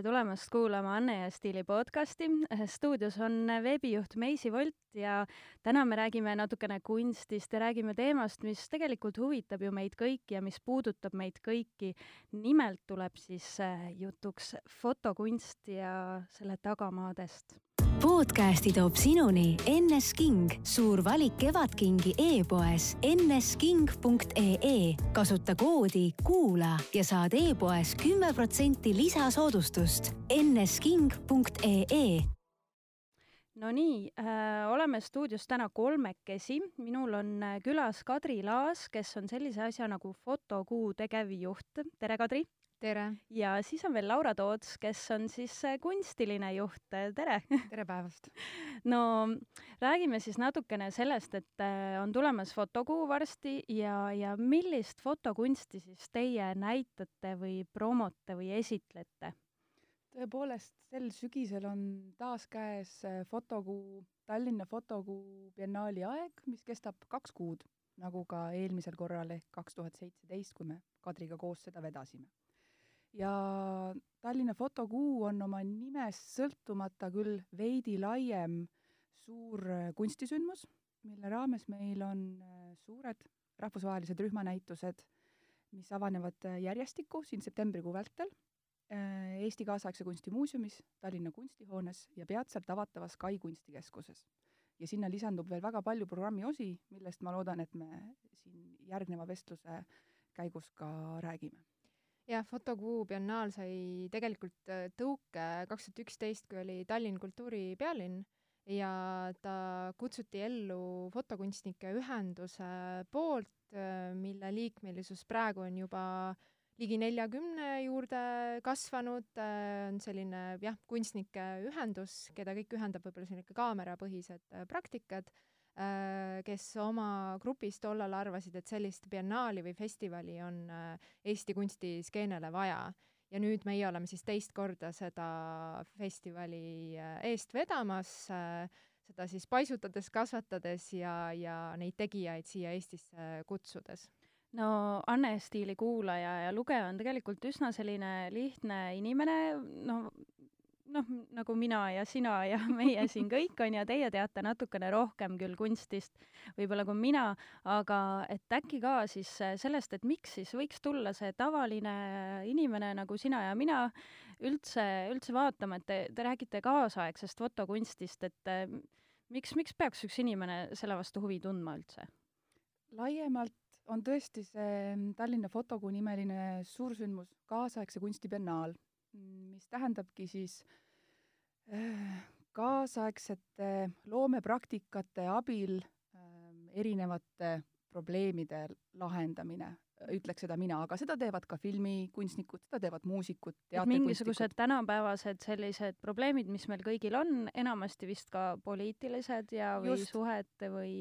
tere tulemast kuulama Anne ja Stiili podcasti. stuudios on veebijuht Meisi Volt ja täna me räägime natukene kunstist ja räägime teemast, mis tegelikult huvitab ju meid kõiki ja mis puudutab meid kõiki. nimelt tuleb siis jutuks fotokunst ja selle tagamaadest podcasti toob sinuni NS King, suur valik Kevadkingi e-poes nsking.ee. kasuta koodi kuula ja saad e-poes kümme protsenti lisasoodustust. nsking.ee no nii äh,, oleme stuudios täna kolmekesi. minul on äh, külas Kadri Laas, kes on sellise asja nagu Fotokuu tegevjuht. tere, Kadri! tere! ja siis on veel Laura Toots, kes on siis äh, kunstiline juht, tere! tere päevast! no räägime siis natukene sellest, et äh, on tulemas fotokuu varsti ja, ja millist fotokunsti siis teie näitate või promote või esitlete? Tõepoolest, sel sügisel on taas käes äh, fotokuu, Tallinna Fotokuu biennaali aeg, mis kestab kaks kuud, nagu ka eelmisel korral ehk kaks tuhat seitseteist, kui me Kadriga koos seda vedasime. Ja Tallinna Fotokuu on oma nimest sõltumata küll veidi laiem suur äh, kunstisündmus, mille raames meil on äh, suured rahvusvahelised rühmanäitused, mis avanevad järjestikku siin septembrikuu vältel Eesti Kaasaegse Kunsti Muuseumis, Tallinna Kunstihoones ja peatselt avatavas Kai kunstikeskuses. ja sinna lisandub veel väga palju programmi osi, millest ma loodan, et me siin järgneva vestluse käigus ka räägime jah, Fotokuu biennaal sai tegelikult äh, tõuke kaks tuhat üksteist, kui oli Tallinn kultuuripealinn ja ta kutsuti ellu fotokunstnike ühenduse poolt, äh, mille liikmelisus praegu on juba ligi neljakümne juurde kasvanud, äh, on selline jah, kunstnike ühendus, keda kõik ühendab võib-olla selline kaamerapõhised praktikad Äh, kes oma grupis tollal arvasid, et sellist biennaali või festivali on äh, Eesti kunstiskeenele vaja. ja nüüd meie oleme siis teist korda seda festivali äh, eest vedamas, seda siis paisutades, kasvatades ja, ja neid tegijaid siia Eestisse kutsudes no Anne Stiili kuulaja ja lugeja on tegelikult üsna selline lihtne inimene, no noh, nagu mina ja sina ja meie siin kõik on ja teie teate natukene rohkem küll kunstist võib-olla kui mina, aga et äkki ka siis sellest, et miks siis võiks tulla see tavaline inimene nagu sina ja mina üldse, üldse vaatama, et te, te räägite kaasaegsest fotokunstist, et miks, miks peaks üks inimene selle vastu huvi tundma üldse? laiemalt on tõesti see Tallinna Fotokuu nimeline suursündmus kaasaegse kunsti biennaal mis tähendabki siis äh, kaasaegsete loomepraktikate abil ähm, erinevate probleemide lahendamine, ütleks seda mina, aga seda teevad ka filmikunstnikud, seda teevad muusikud, mingisugused tänapäevased sellised probleemid, mis meil kõigil on, enamasti vist ka poliitilised ja, või Just. suhete või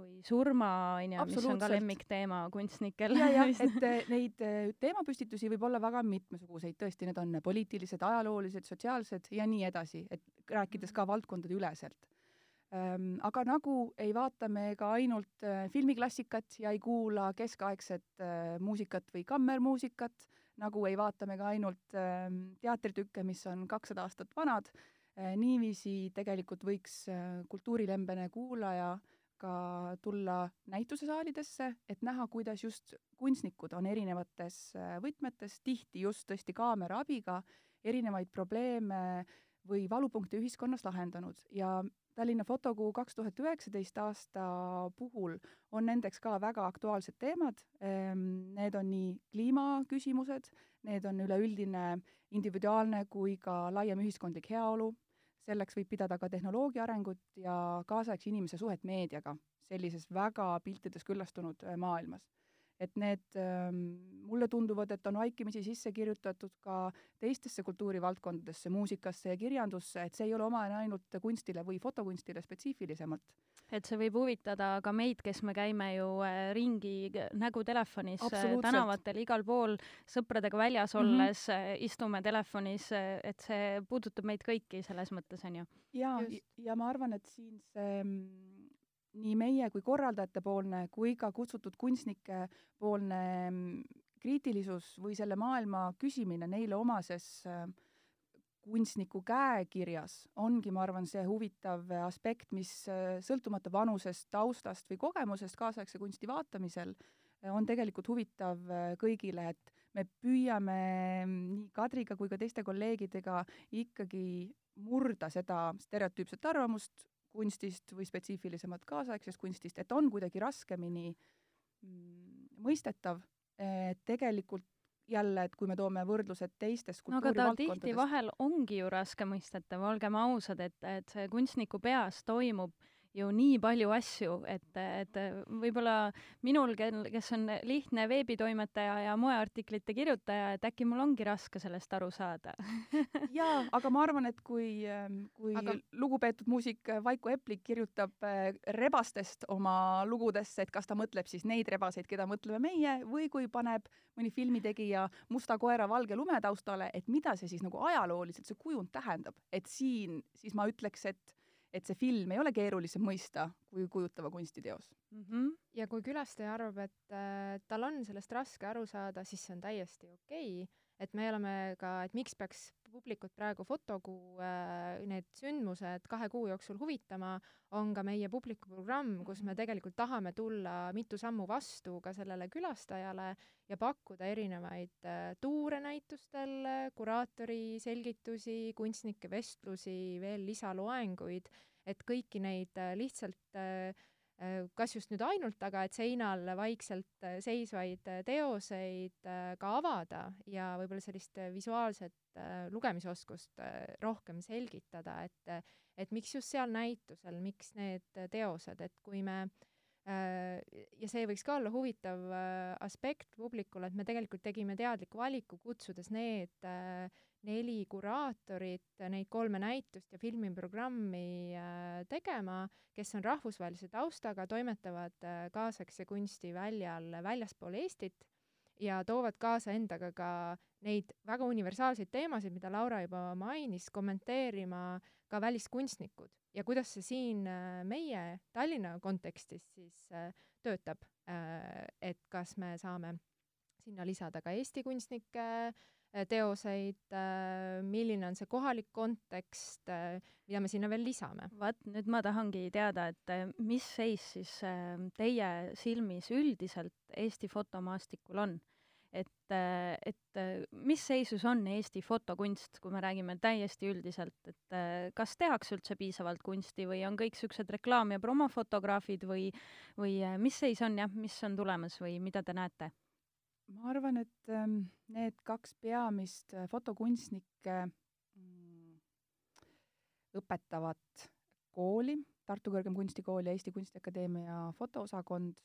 või surma, on ju, mis on ka lemmikteema kunstnikel. ja, jah, et eh, neid eh, teemapüstitusi võib olla väga mitmesuguseid, tõesti, need on poliitilised, ajaloolised, sotsiaalsed ja nii edasi, et rääkides ka valdkondade üleselt ähm,. aga nagu ei vaata me ka ainult äh, filmiklassikat ja ei kuula keskaegset muusikat või kammermuusikat, nagu ei vaata me ka ainult äh, teatritükke, mis on kakssada aastat vanad niiviisi tegelikult võiks kultuurilembene kuulaja äh, ka tulla näitusesaalidesse, et näha, kuidas just kunstnikud on erinevates äh, võtmetes, tihti just tõesti kaamera abiga, erinevaid probleeme või valupunkte ühiskonnas lahendanud. Ja Tallinna Fotokuu kaks tuhat üheksateist aasta puhul on nendeks ka väga aktuaalsed teemad, ehm, need on nii kliimaküsimused, need on üleüldine individuaalne kui ka laiem ühiskondlik heaolu, selleks võib pidada ka tehnoloogia arengut ja kaasaegse inimese suhet meediaga sellises väga piltides küllastunud äh, maailmas. Et need ähm, mulle tunduvad, et on vaikimisi sisse kirjutatud ka teistesse kultuurivaldkondadesse, muusikasse ja kirjandusse, et see ei ole omane ainult kunstile või fotokunstile spetsiifilisemalt. et see võib huvitada ka meid, kes me käime ju äh, ringi nägu telefonis äh, tänavatel, igal pool, sõpradega väljas mhm. olles mm -hmm. istume telefonis, et see puudutab meid kõiki selles mõttes, on ju? jaa, ja ma arvan, et siin see mm, nii meie kui korraldajate poolne kui ka kutsutud kunstnike poolne mm, kriitilisus või selle maailma küsimine neile omases äh, kunstniku käekirjas ongi, ma arvan, see huvitav aspekt, mis äh, sõltumata vanusest, taustast või kogemusest kaasaegse kunsti vaatamisel, äh, on tegelikult huvitav kõigile, et me püüame nii Kadriga kui ka teiste kolleegidega ikkagi murda seda stereotüüpset arvamust kunstist või spetsiifilisemat kaasaegsest kunstist, et on kuidagi raskemini mm, mõistetav, et tegelikult jälle, et kui me toome võrdlused teistest no aga ta tihti vahel ongi ju raske mõistetav, olgem ausad, et, et see kunstniku peas toimub ju nii palju asju, et, et võib-olla minul, kel, kes on lihtne veebitoimetaja ja moeartiklite kirjutaja, et äkki mul ongi raske sellest aru saada jaa, aga ma arvan, et kui, kui aga... lugupeetud muusik Vaiko Eplik kirjutab äh, rebastest oma lugudesse, et kas ta mõtleb siis neid rebaseid, keda mõtleme meie, või kui paneb mõni filmitegija musta koera valge lume taustale, et mida see siis nagu ajalooliselt, see kujund tähendab, et siin siis ma ütleks, et et see film ei ole keerulisem mõista kui kujutava kunstiteos mm. -hmm. ja kui külastaja arvab, et äh, tal on sellest raske aru saada, siis see on täiesti okei okay., et me oleme ka, et miks peaks publikut praegu fotokuu äh, need sündmused kahe kuu jooksul huvitama, on ka meie publikuprogramm, kus me tegelikult tahame tulla mitu sammu vastu ka sellele külastajale ja pakkuda erinevaid äh, tuure näitustel, kuraatori selgitusi, kunstnike vestlusi, veel lisaloenguid, et kõiki neid äh, lihtsalt Äh, kas just nüüd ainult, aga et seinal vaikselt äh, seisvaid äh, teoseid ka avada ja võib-olla sellist visuaalset lugemisoskust rohkem selgitada, et, et miks just seal näitusel, miks need teosed, et kui me ja see võiks ka olla huvitav aspekt publikule, et me tegelikult tegime teadliku valiku, kutsudes need neli kuraatorit neid kolme näitust ja filmiprogrammi äh, tegema, kes on rahvusvahelise taustaga, toimetavad äh, kaasaegse kunsti väljal väljaspool Eestit ja toovad kaasa endaga ka neid väga universaalseid teemasid, mida Laura juba mainis, kommenteerima ka väliskunstnikud. Ja kuidas see siin äh, meie Tallinna kontekstis siis töötab, et kas me saame sinna lisada ka Eesti kunstnikke, Äh, teoseid, äh, milline on see kohalik kontekst, äh, mida me sinna veel lisame? vaat nüüd ma tahangi teada, et mis seis siis teie silmis üldiselt Eesti fotomaastikul on? et, et mis seisus on Eesti fotokunst, kui me räägime täiesti üldiselt, et kas tehakse üldse piisavalt kunsti või on kõik niisugused reklaam- ja promofotograafid või, või mis seis on jah, mis on tulemas või mida te näete? Ma arvan, et ähm, need kaks peamist äh, fotokunstnikke mm, õpetavat kooli, Tartu Kõrgem Kunstikool ja Eesti Kunstiakadeemia fotoosakond,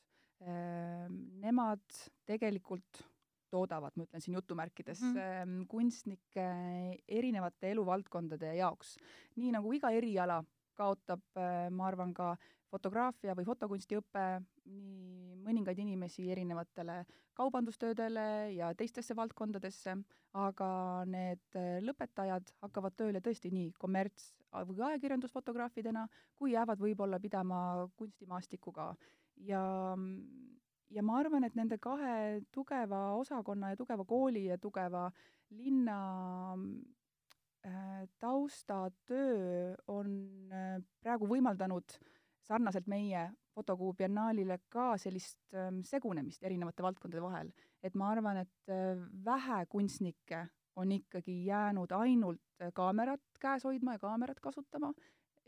ähm, nemad tegelikult toodavad, ma ütlen siin jutumärkides mm, -hmm. kunstnikke erinevate eluvaldkondade jaoks. nii nagu iga eriala kaotab, äh, ma arvan, ka fotograafia või fotokunstiõpe nii mõningaid inimesi erinevatele kaubandustöödele ja teistesse valdkondadesse, aga need lõpetajad hakkavad tööle tõesti nii kommerts- või ajakirjandusfotograafidena, kui jäävad võib-olla pidama kunstimaastikuga. ja, ja ma arvan, et nende kahe tugeva osakonna ja tugeva kooli ja tugeva linna äh, taustatöö on äh, praegu võimaldanud äh, sarnaselt meie fotokuu biennaalile ka sellist ähm, segunemist erinevate valdkondade vahel. et ma arvan, et äh, vähe kunstnikke on ikkagi jäänud ainult äh, kaamerat käes hoidma ja kaamerat kasutama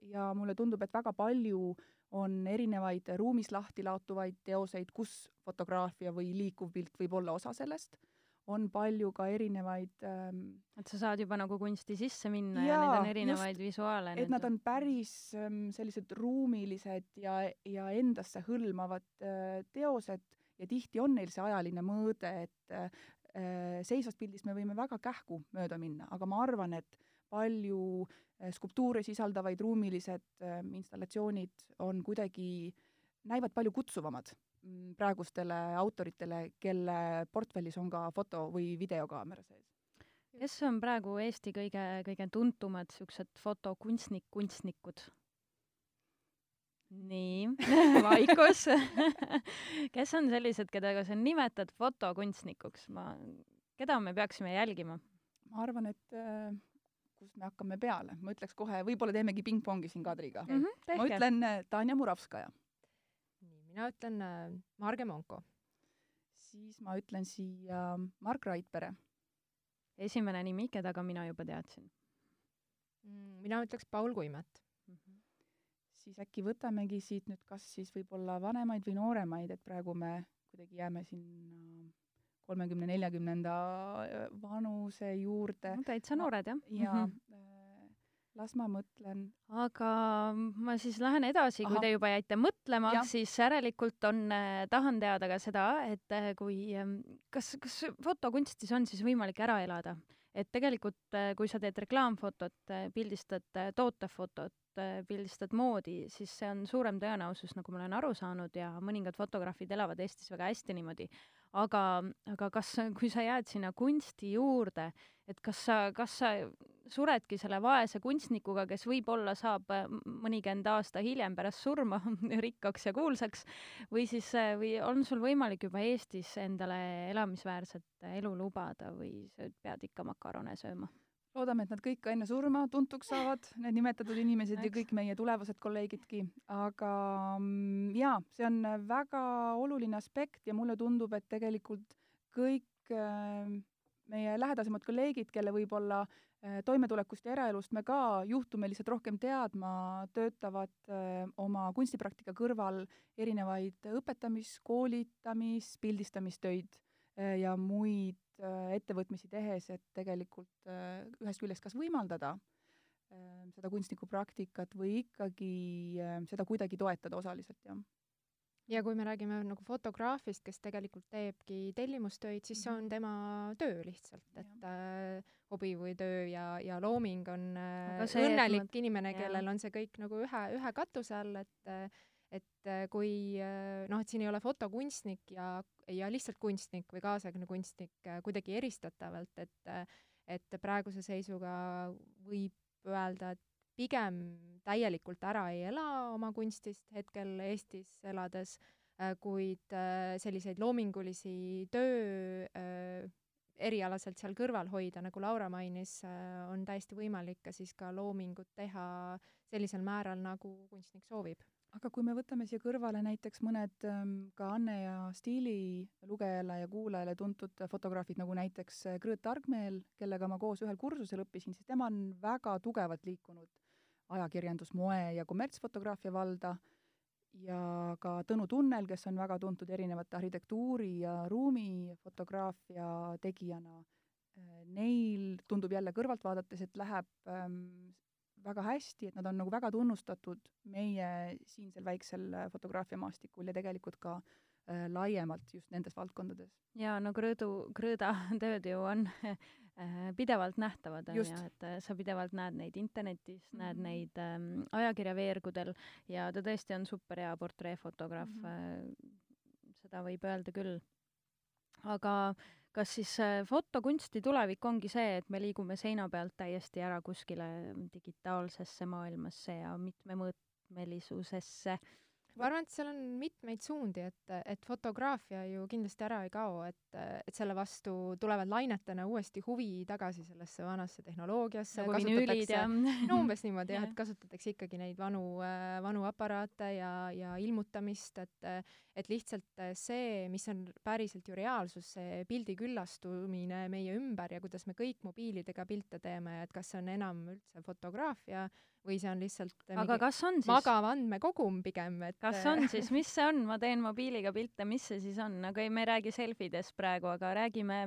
ja mulle tundub, et väga palju on erinevaid ruumis lahti laotuvaid teoseid, kus fotograafia või liikuv pilt võib olla osa sellest on palju ka erinevaid ähm, et sa saad juba nagu kunsti sisse minna ja, ja neid on erinevaid just, visuaale. et nad on päris ähm, sellised ruumilised ja, ja endasse hõlmavad äh, teosed ja tihti on neil see ajaline mõõde, et äh, seisvast pildist me võime väga kähku mööda minna, aga ma arvan, et palju äh, skulptuure sisaldavaid ruumilised äh, installatsioonid on kuidagi, näivad palju kutsuvamad praegustele autoritele, kelle portfellis on ka foto- või videokaamera sees. kes on praegu Eesti kõige, kõige tuntumad niisugused fotokunstnik, kunstnikud? nii vaikus kes on sellised, keda sa nimetad fotokunstnikuks, ma, keda me peaksime jälgima? ma arvan, et äh, kust me hakkame peale, ma ütleks kohe, võib-olla teemegi pingpongi siin Kadriga mm. -hmm, ma ütlen äh, Tanja Muravskaja. Mina ütlen äh, Marge Monko. siis ma ütlen siia Mark Raidpere. esimene nimi, keda ka mina juba teadsin mm,. mina ütleks Paul Kuimet mm. -hmm. siis äkki võtamegi siit nüüd kas siis võib-olla vanemaid või nooremaid, et praegu me kuidagi jääme sinna kolmekümne, neljakümnenda äh, vanuse juurde no,. täitsa noored, jah. ja mm -hmm. Las ma mõtlen. aga ma siis lähen edasi, kui te juba jäite mõtlema, siis järelikult on eh,, tahan teada ka seda, et eh, kui, kas, kas fotokunstis on siis võimalik ära elada? et tegelikult, kui sa teed reklaamfotot, pildistad tootefotot, pildistad moodi, siis see on suurem tõenäosus, nagu ma olen aru saanud, ja mõningad fotograafid elavad Eestis väga hästi niimoodi aga, aga kas, kui sa jääd sinna kunsti juurde, et kas sa, kas sa suredki selle vaese kunstnikuga, kes võib-olla saab äh, mõnikümmend aasta hiljem pärast surma rikkaks ja kuulsaks, või siis, äh, või on sul võimalik juba Eestis endale elamisväärset elu lubada või sa pead ikka makarone sööma? Loodame, et nad kõik enne surma tuntuks saavad, need nimetatud inimesed ja kõik meie tulevased kolleegidki, aga mm, jaa, see on väga oluline aspekt ja mulle tundub, et tegelikult kõik äh, meie lähedasemad kolleegid, kelle võib-olla äh, toimetulekust ja eraelust me ka juhtume lihtsalt rohkem teadma, töötavad äh, oma kunstipraktika kõrval erinevaid õpetamis, koolitamis, pildistamistöid ja muid Äh, ettevõtmisi tehes, et tegelikult äh, ühest küljest kas võimaldada äh, seda kunstnikupraktikat või ikkagi seda kuidagi toetada osaliselt, jah. Ja kui me räägime nagu fotograafist, kes tegelikult teebki tellimustöid, siis see on mhm. tema töö lihtsalt, et äh, hobi või töö ja, ja looming on äh, õnnelik ma... inimene, kellel on see kõik nagu ühe, ühe katuse all, et äh, et äh, kui äh, noh, et siin ei ole fotokunstnik ja, ja lihtsalt kunstnik või kaasaegne kunstnik äh, kuidagi eristatavalt, et et praeguse seisuga võib öelda, et pigem täielikult ära ei ela oma kunstist hetkel Eestis elades, kuid selliseid loomingulisi töö erialaselt seal kõrval hoida, nagu Laura mainis, on täiesti võimalik ka siis ka loomingut teha sellisel määral, nagu kunstnik soovib aga kui me võtame siia kõrvale näiteks mõned ähm, ka Anne ja Stiili lugejale ja kuulajale tuntud fotograafid, nagu näiteks äh, Grõõt Argmeel, kellega ma koos ühel kursusel õppisin, siis tema on väga tugevalt liikunud ajakirjandus, moe ja kommertsfotograafia valda. Ja ka Tõnu Tunnel, kes on väga tuntud erinevate arhitektuuri ja ruumifotograafia tegijana, äh, neil tundub jälle kõrvalt vaadates, et läheb ähm, väga hästi, et nad on nagu väga tunnustatud meie siinsel väiksel äh, fotograafiamaastikul ja tegelikult ka äh, laiemalt just nendes valdkondades. jaa, no Krõõdu, Krõõda tööd ju on äh, pidevalt nähtavad, on ju, et äh, sa pidevalt näed neid internetis mm, -hmm. näed neid ähm, ajakirjaveergudel ja ta tõesti on super hea portreefotograaf mm, -hmm. seda võib öelda küll. aga äh, kas siis äh, fotokunsti tulevik ongi see, et me liigume seina pealt täiesti ära kuskile digitaalsesse maailmasse ja mitmemõõtmelisusesse ma arvan, et seal on mitmeid suundi, et, et fotograafia ju kindlasti ära ei kao, et, et selle vastu tulevad lainetena uuesti huvi tagasi sellesse vanasse tehnoloogiasse nagu vinüülid ja no umbes niimoodi jah, et kasutatakse ikkagi neid vanu, vanu aparaate ja, ja ilmutamist, et et lihtsalt see, mis on päriselt ju reaalsus, see pildi küllastumine meie ümber ja kuidas me kõik mobiilidega pilte teeme, et kas see on enam üldse fotograafia või see on lihtsalt aga kas on siis? magav andmekogum pigem, et kas on siis, mis see on, ma teen mobiiliga pilte, mis see siis on, nagu ei, me ei räägi selfidest praegu, aga räägime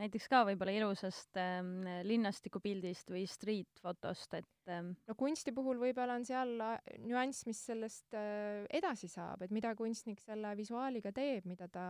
näiteks ka võib-olla ilusast ähm, linnastikupildist või street fotost, et ähm... no kunsti puhul võib-olla on seal äh, nüanss, mis sellest äh, edasi saab, et mida kunstnik selle visuaaliga teeb, mida ta,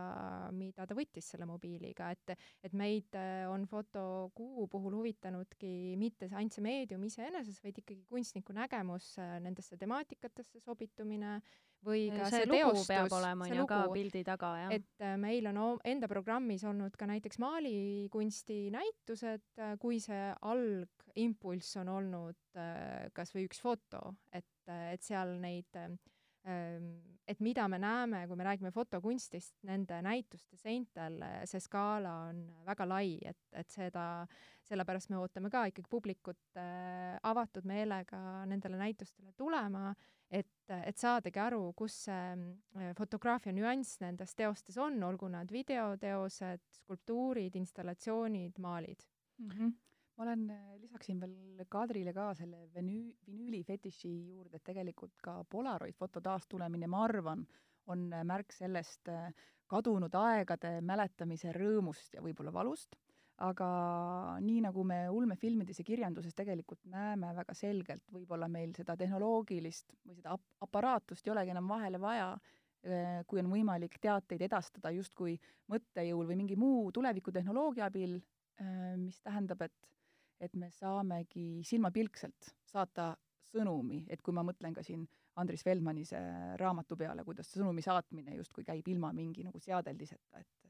mida ta võttis selle mobiiliga, et et meid äh, on fotokuu puhul huvitanudki mitte ainult see meedium iseeneses, vaid ikkagi kunstniku nägemus äh,, nendesse temaatikatesse sobitumine või ka see, see teostus, peab olema on ju ka pildi taga, jah. et äh, meil on enda programmis olnud ka näiteks maalikunsti näitused, äh, kui see algimpulss on olnud äh, kas või üks foto, et, et seal neid ähm, et mida me näeme, kui me räägime fotokunstist, nende näituste seintel, see skaala on väga lai, et, et seda, sellepärast me ootame ka ikkagi publikut äh, avatud meelega nendele näitustele tulema, et, et saadagi aru, kus see äh, fotograafia nüanss nendes teostes on, olgu nad videoteosed, skulptuurid, installatsioonid, maalid mm. -hmm ma olen, äh, lisaksin veel Kadrile ka selle venüü-, vinüüli fetiši juurde, et tegelikult ka Polaroid foto taastulemine, ma arvan, on märk sellest kadunud aegade mäletamise rõõmust ja võib-olla valust aga nii, nagu me ulmefilmides ja kirjanduses tegelikult näeme väga selgelt, võib-olla meil seda tehnoloogilist või seda ap-, aparaatust ei olegi enam vahele vaja, kui on võimalik teateid edastada justkui mõttejõul või mingi muu tulevikutehnoloogia abil, mis tähendab, et et me saamegi silmapilkselt saata sõnumi, et kui ma mõtlen ka siin Andris Feldmani see raamatu peale, kuidas sõnumi saatmine justkui käib ilma mingi nagu seadeldiseta, et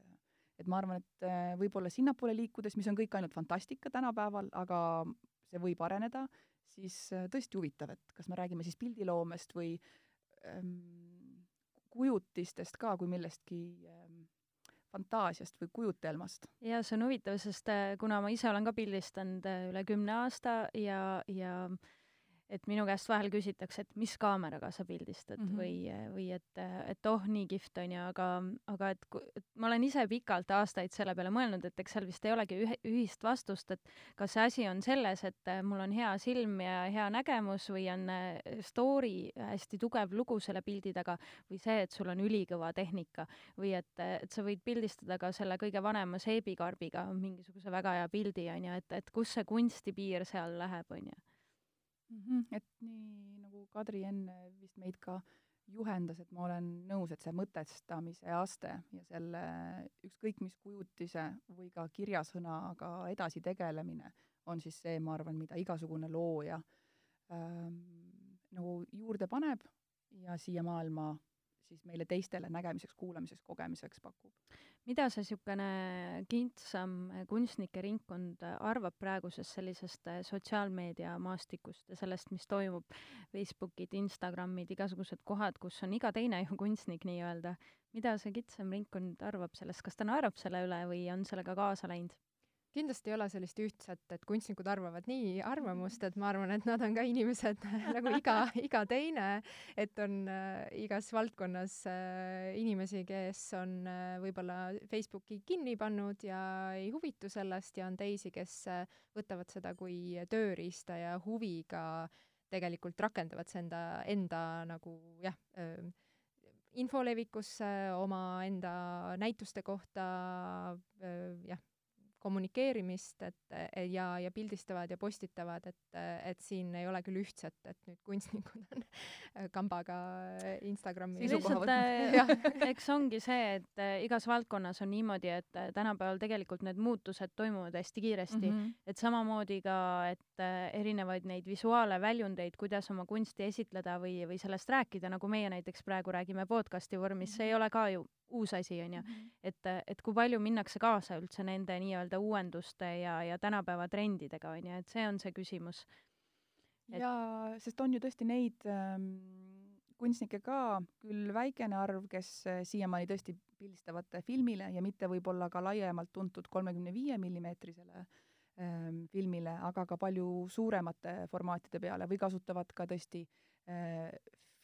et ma arvan, et äh, võib-olla sinnapoole liikudes, mis on kõik ainult fantastika tänapäeval, aga see võib areneda, siis äh, tõesti huvitav, et kas me räägime siis pildiloomest või ähm, kujutistest ka kui millestki ähm, fantaasiast või kujutelmast. jaa, see on huvitav, sest äh, kuna ma ise olen ka pildistanud üle kümne aasta ja, ja äh, et minu käest vahel küsitakse, et mis kaameraga sa pildistad mm -hmm. või, või et, et oh, nii kihvt onju, aga, aga et, et ma olen ise pikalt aastaid selle peale mõelnud, et eks seal vist ei olegi ühe, ühist vastust, et kas see asi on selles, et mul on hea silm ja hea nägemus või on äh, story, hästi tugev lugu selle pildi taga või see, et sul on ülikõva tehnika või et, et sa võid pildistada ka selle kõige vanema seebikarbiga mingisuguse väga hea pildi onju, et, et kus see kunstipiir seal läheb onju mm. -hmm. et nii nagu Kadri enne vist meid ka juhendas, et ma olen nõus, et see mõtestamise aste ja selle ükskõik mis kujutise või ka kirjasõnaga edasi tegelemine on siis see, ma arvan, mida igasugune looja ähm, nagu juurde paneb ja siia maailma siis meile teistele nägemiseks, kuulamiseks, kogemiseks pakub. mida see niisugune kintsam kunstnike ringkond arvab praegusest sellisest äh, sotsiaalmeediamaastikust ja sellest, mis toimub, Facebookid, Instagramid, igasugused kohad, kus on iga teine ju kunstnik nii-öelda, mida see kitsam ringkond arvab sellest, kas ta naerab selle üle või on sellega kaasa läinud? Kindlasti ei ole sellist ühtset, et kunstnikud arvavad nii arvamust, et ma arvan, et nad on ka inimesed nagu iga, iga teine, et on äh, igas valdkonnas äh, inimesi, kes on äh, võib-olla Facebooki kinni pannud ja ei huvitu sellest ja on teisi, kes äh, võtavad seda kui tööriista ja huviga tegelikult rakendavad see enda, enda nagu jah äh,, info levikusse, omaenda näituste kohta äh, jah kommunikeerimist, et ja, ja pildistavad ja postitavad, et, et siin ei ole küll ühtset, et nüüd kunstnikud on kambaga Instagrami lihtsalt äh, eks ongi see, et äh, igas valdkonnas on niimoodi, et äh, tänapäeval tegelikult need muutused toimuvad hästi kiiresti. Mm, -hmm. et samamoodi ka, et erinevaid neid visuaale, väljundeid, kuidas oma kunsti esitleda või, või sellest rääkida, nagu meie näiteks praegu räägime podcasti vormis, see ei ole ka ju uus asi, on ju. Mhm. et, et kui palju minnakse kaasa üldse nende nii-öelda uuenduste ja, ja tänapäeva trendidega, on ju, et see on see küsimus et.... jaa, sest on ju tõesti neid ähm, kunstnikke ka, küll väikene arv, kes äh, siiamaani tõesti pildistavad filmile ja mitte võib-olla ka laiemalt tuntud kolmekümne viie millimeetrisele ähm, filmile, aga ka palju suuremate formaatide peale või kasutavad ka tõesti äh,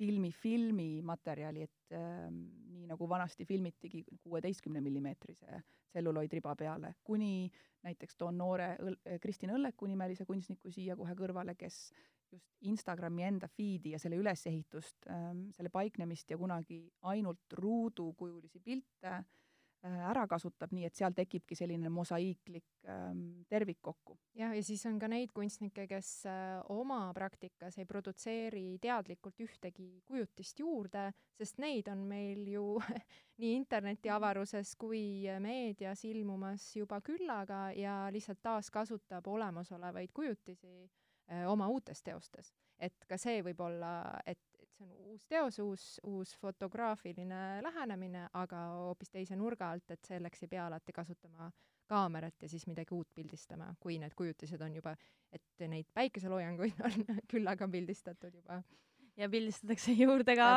filmi filmimaterjali, et äh, nii nagu vanasti filmitigi kuueteistkümne millimeetrise tselluloidriba peale, kuni näiteks toon noore õl-, Kristin Õlleku nimelise kunstniku siia kohe kõrvale, kes just Instagrami enda feed'i ja selle ülesehitust ähm,, selle paiknemist ja kunagi ainult ruudukujulisi pilte äh, ära kasutab, nii et seal tekibki selline mosaiiklik ähm, tervik kokku. jah, ja siis on ka neid kunstnikke, kes äh, oma praktikas ei produtseeri teadlikult ühtegi kujutist juurde, sest neid on meil ju nii interneti avaruses kui meedias ilmumas juba küllaga ja lihtsalt taaskasutab olemasolevaid kujutisi äh, oma uutes teostes. et ka see võib olla, et see on uus teos, uus, uus fotograafiline lähenemine, aga hoopis teise nurga alt, et selleks ei pea alati kasutama kaamerat ja siis midagi uut pildistama, kui need kujutised on juba, et neid päikeseloojanguid on küllaga pildistatud juba ja pildistatakse juurde ka.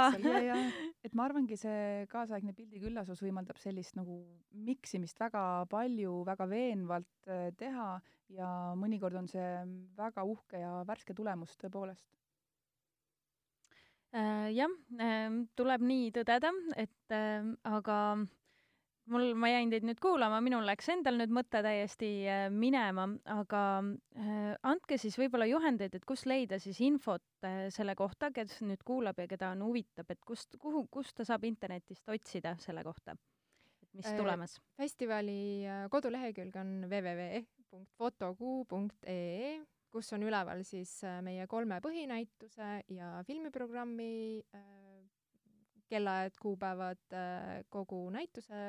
et ma arvangi, see kaasaegne pildiküllasus võimaldab sellist nagu miksimist väga palju, väga veenvalt äh, teha ja mõnikord on see väga uhke ja värske tulemus tõepoolest. Jah äh,, tuleb nii tõdeda, et äh, aga mul, ma jäin teid nüüd kuulama, minul läks endal nüüd mõte täiesti äh, minema, aga äh, andke siis võib-olla juhendeid, et kus leida siis infot äh, selle kohta, kes nüüd kuulab ja keda on huvitab, et kust, kuhu, kust ta saab internetist otsida selle kohta, et mis äh, tulemas? festivali äh, kodulehekülg on www.fotokuu.ee, kus on üleval siis äh, meie kolme põhinäituse ja filmiprogrammi äh, kellaajad, kuupäevad, äh, kogu näituse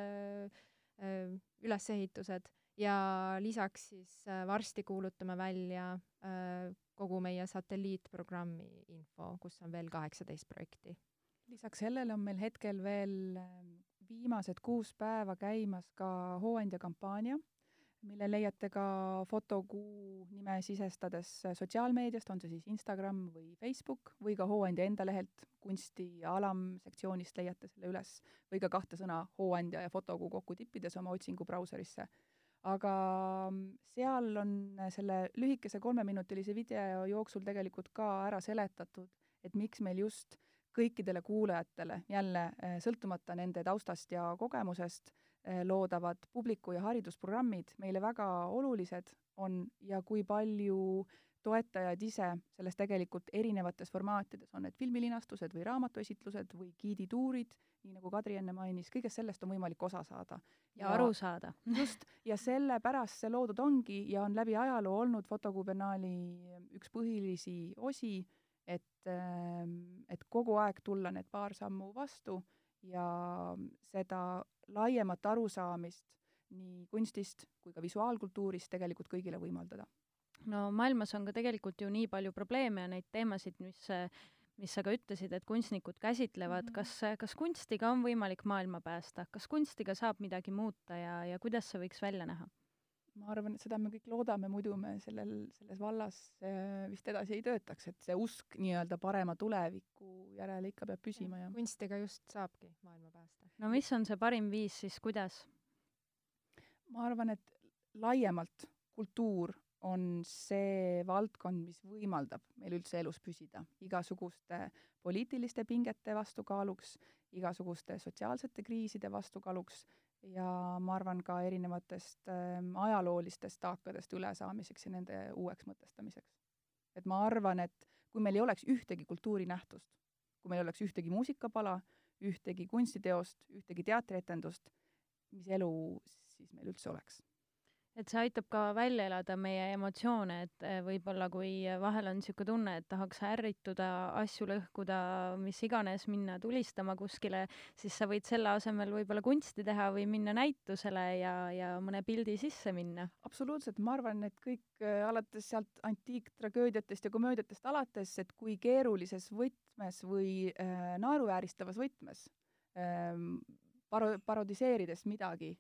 ülesehitused ja lisaks siis varsti kuulutame välja kogu meie satelliitprogrammi info, kus on veel kaheksateist projekti. lisaks sellele on meil hetkel veel viimased kuus päeva käimas ka hooandja kampaania mille leiate ka Fotokuu nime sisestades sotsiaalmeediast, on see siis Instagram või Facebook, või ka Hooandja enda lehelt, kunsti alamsektsioonist leiate selle üles, või ka kahte sõna Hooandja ja Fotokuu kokku tippides oma otsingu brauserisse. aga seal on selle lühikese kolmeminutilise video jooksul tegelikult ka ära seletatud, et miks meil just kõikidele kuulajatele, jälle sõltumata nende taustast ja kogemusest, loodavad publiku- ja haridusprogrammid meile väga olulised on ja kui palju toetajad ise selles tegelikult erinevates formaatides, on need filmilinastused või raamatuesitlused või giidituurid, nii nagu Kadri enne mainis, kõigest sellest on võimalik osa saada. ja aru saada. just, ja sellepärast see loodud ongi ja on läbi ajaloo olnud Fotokuu biennaali üks põhilisi osi, et, ehm, et kogu aeg tulla need paar sammu vastu ja seda laiemat arusaamist nii kunstist kui ka visuaalkultuurist tegelikult kõigile võimaldada. no maailmas on ka tegelikult ju nii palju probleeme ja neid teemasid, mis mis sa ka ütlesid, et kunstnikud käsitlevad mm, -hmm. kas, kas kunstiga on võimalik maailma päästa, kas kunstiga saab midagi muuta ja, ja kuidas see võiks välja näha? Ma arvan, et seda me kõik loodame, muidu me sellel, selles vallas äh, vist edasi ei töötaks, et see usk nii-öelda parema tuleviku järele ikka peab püsima ja kunstiga just saabki maailma päästa. no mis on see parim viis siis, kuidas? ma arvan, et laiemalt kultuur on see valdkond, mis võimaldab meil üldse elus püsida igasuguste poliitiliste pingete vastukaaluks, igasuguste sotsiaalsete kriiside vastukaaluks ja ma arvan ka erinevatest äh, ajaloolistest taakadest ülesaamiseks ja nende uueks mõtestamiseks. et ma arvan, et kui meil ei oleks ühtegi kultuurinähtust, kui meil ei oleks ühtegi muusikapala, ühtegi kunstiteost, ühtegi teatrietendust, mis elu siis meil üldse oleks et see aitab ka välja elada meie emotsioone, et eh, võib-olla kui vahel on niisugune tunne, et tahaks ärrituda, asju lõhkuda, mis iganes, minna tulistama kuskile, siis sa võid selle asemel võib-olla kunsti teha või minna näitusele ja, ja mõne pildi sisse minna. absoluutselt, ma arvan, et kõik äh, alates sealt antiiktragöödiatest ja komöödiatest alates, et kui keerulises võtmes või äh, naeruvääristavas võtmes äh, paro-, parodiseerides midagi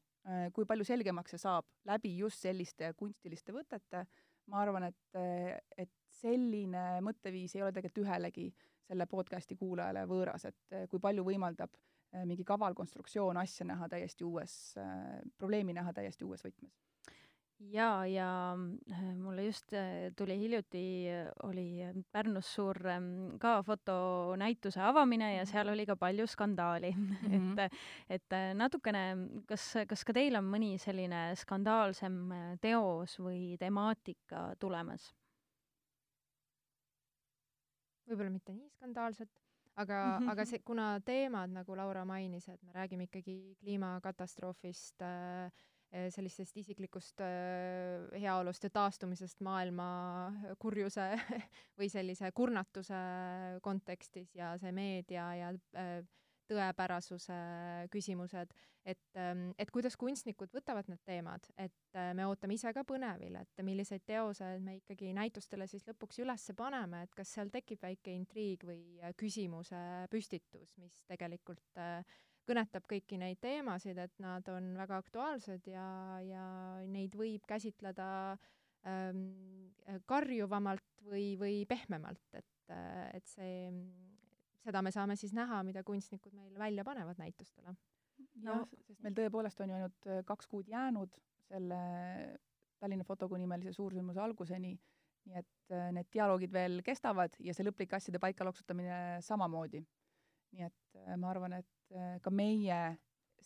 kui palju selgemaks see saab? Läbi just selliste kunstiliste võtete, ma arvan, et, äh, et selline mõtteviis ei ole tegelikult ühelegi selle podcasti kuulajale võõras, et äh, kui palju võimaldab mingi kaval konstruktsioon asja näha täiesti uues, probleemi näha täiesti uues võtmes jaa, ja äh, mulle just äh, tuli hiljuti, äh, oli Pärnus suur ähm, ka fotonäituse avamine ja seal oli ka palju skandaali mm. -hmm. et, et natukene, kas, kas ka teil on mõni selline skandaalsem teos või temaatika tulemas? võib-olla mitte nii skandaalset, aga, aga see, kuna teemad, nagu Laura mainis, et me räägime ikkagi kliimakatastroofist äh,, sellisest isiklikust äh, heaolust ja taastumisest maailma kurjuse või sellise kurnatuse kontekstis ja see meedia ja äh, tõepärasuse küsimused, et, ähm, et kuidas kunstnikud võtavad need teemad, et äh, me ootame ise ka põnevil, et milliseid teoseid me ikkagi näitustele siis lõpuks üles paneme, et kas seal tekib väike intriig või küsimuse püstitus, mis tegelikult äh, kõnetab kõiki neid teemasid, et nad on väga aktuaalsed ja, ja neid võib käsitleda ähm, karjuvamalt või, või pehmemalt, et, et see, seda me saame siis näha, mida kunstnikud meil välja panevad näitustele. jah no., sest meil tõepoolest on ju ainult äh, kaks kuud jäänud selle Tallinna Fotokuu nimelise suursündmuse alguseni, nii et äh, need dialoogid veel kestavad ja see lõplik asjade paika loksutamine samamoodi. nii et äh, ma arvan, et ka meie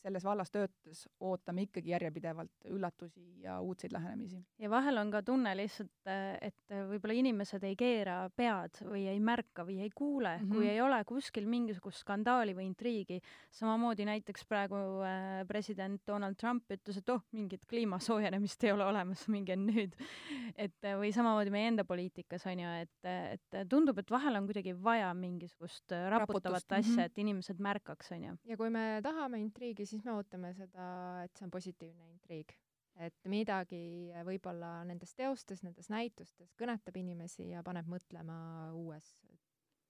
selles vallas töötades ootame ikkagi järjepidevalt üllatusi ja uudseid lähenemisi. ja vahel on ka tunne lihtsalt, et võib-olla inimesed ei keera pead või ei märka või ei kuule mm, -hmm. kui ei ole kuskil mingisugust skandaali või intriigi. samamoodi näiteks praegu äh, president Donald Trump ütles, et oh, mingit kliima soojenemist ei ole olemas, minge nüüd. et või samamoodi meie enda poliitikas on ju, et, et tundub, et vahel on kuidagi vaja mingisugust raputavat Raputust. asja, mhm. et inimesed märkaks, on ju. ja kui me tahame intriigi, siis me ootame seda, et see on positiivne intriig. et midagi võib-olla nendes teostes, nendes näitustes kõnetab inimesi ja paneb mõtlema uues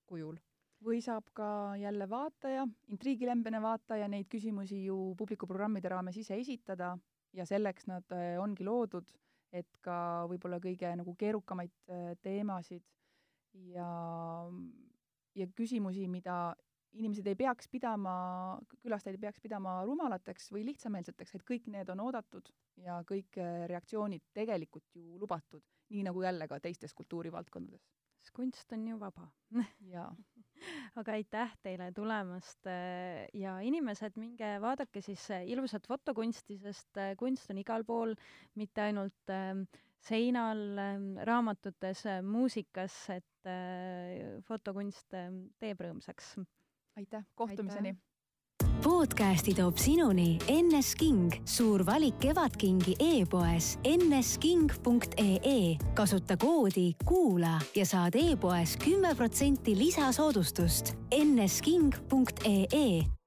kujul. või saab ka jälle vaataja, intriigilembene vaataja neid küsimusi ju publikuprogrammide raames ise esitada ja selleks nad äh, ongi loodud, et ka võib-olla kõige nagu keerukamaid äh, teemasid ja ja küsimusi, mida inimesed ei peaks pidama, külastajad ei peaks pidama rumalateks või lihtsameelseteks, et kõik need on oodatud ja kõik äh, reaktsioonid tegelikult ju lubatud, nii nagu jälle ka teistes kultuurivaldkondades. sest kunst on ju vaba. Jaa. Aga aitäh teile tulemast äh, ja inimesed, minge vaadake siis äh, ilusat fotokunsti, sest kunst on igal pool, mitte ainult ähm, seinal, ähm, raamatutes, muusikas, et fotokunst ähm, teeb rõõmsaks aitäh, kohtumiseni! podcasti toob sinuni NS King, suur valik Kevadkingi e-poes nsking.ee. kasuta koodi kuula ja saad e-poes kümme protsenti lisasoodustust. nsking.ee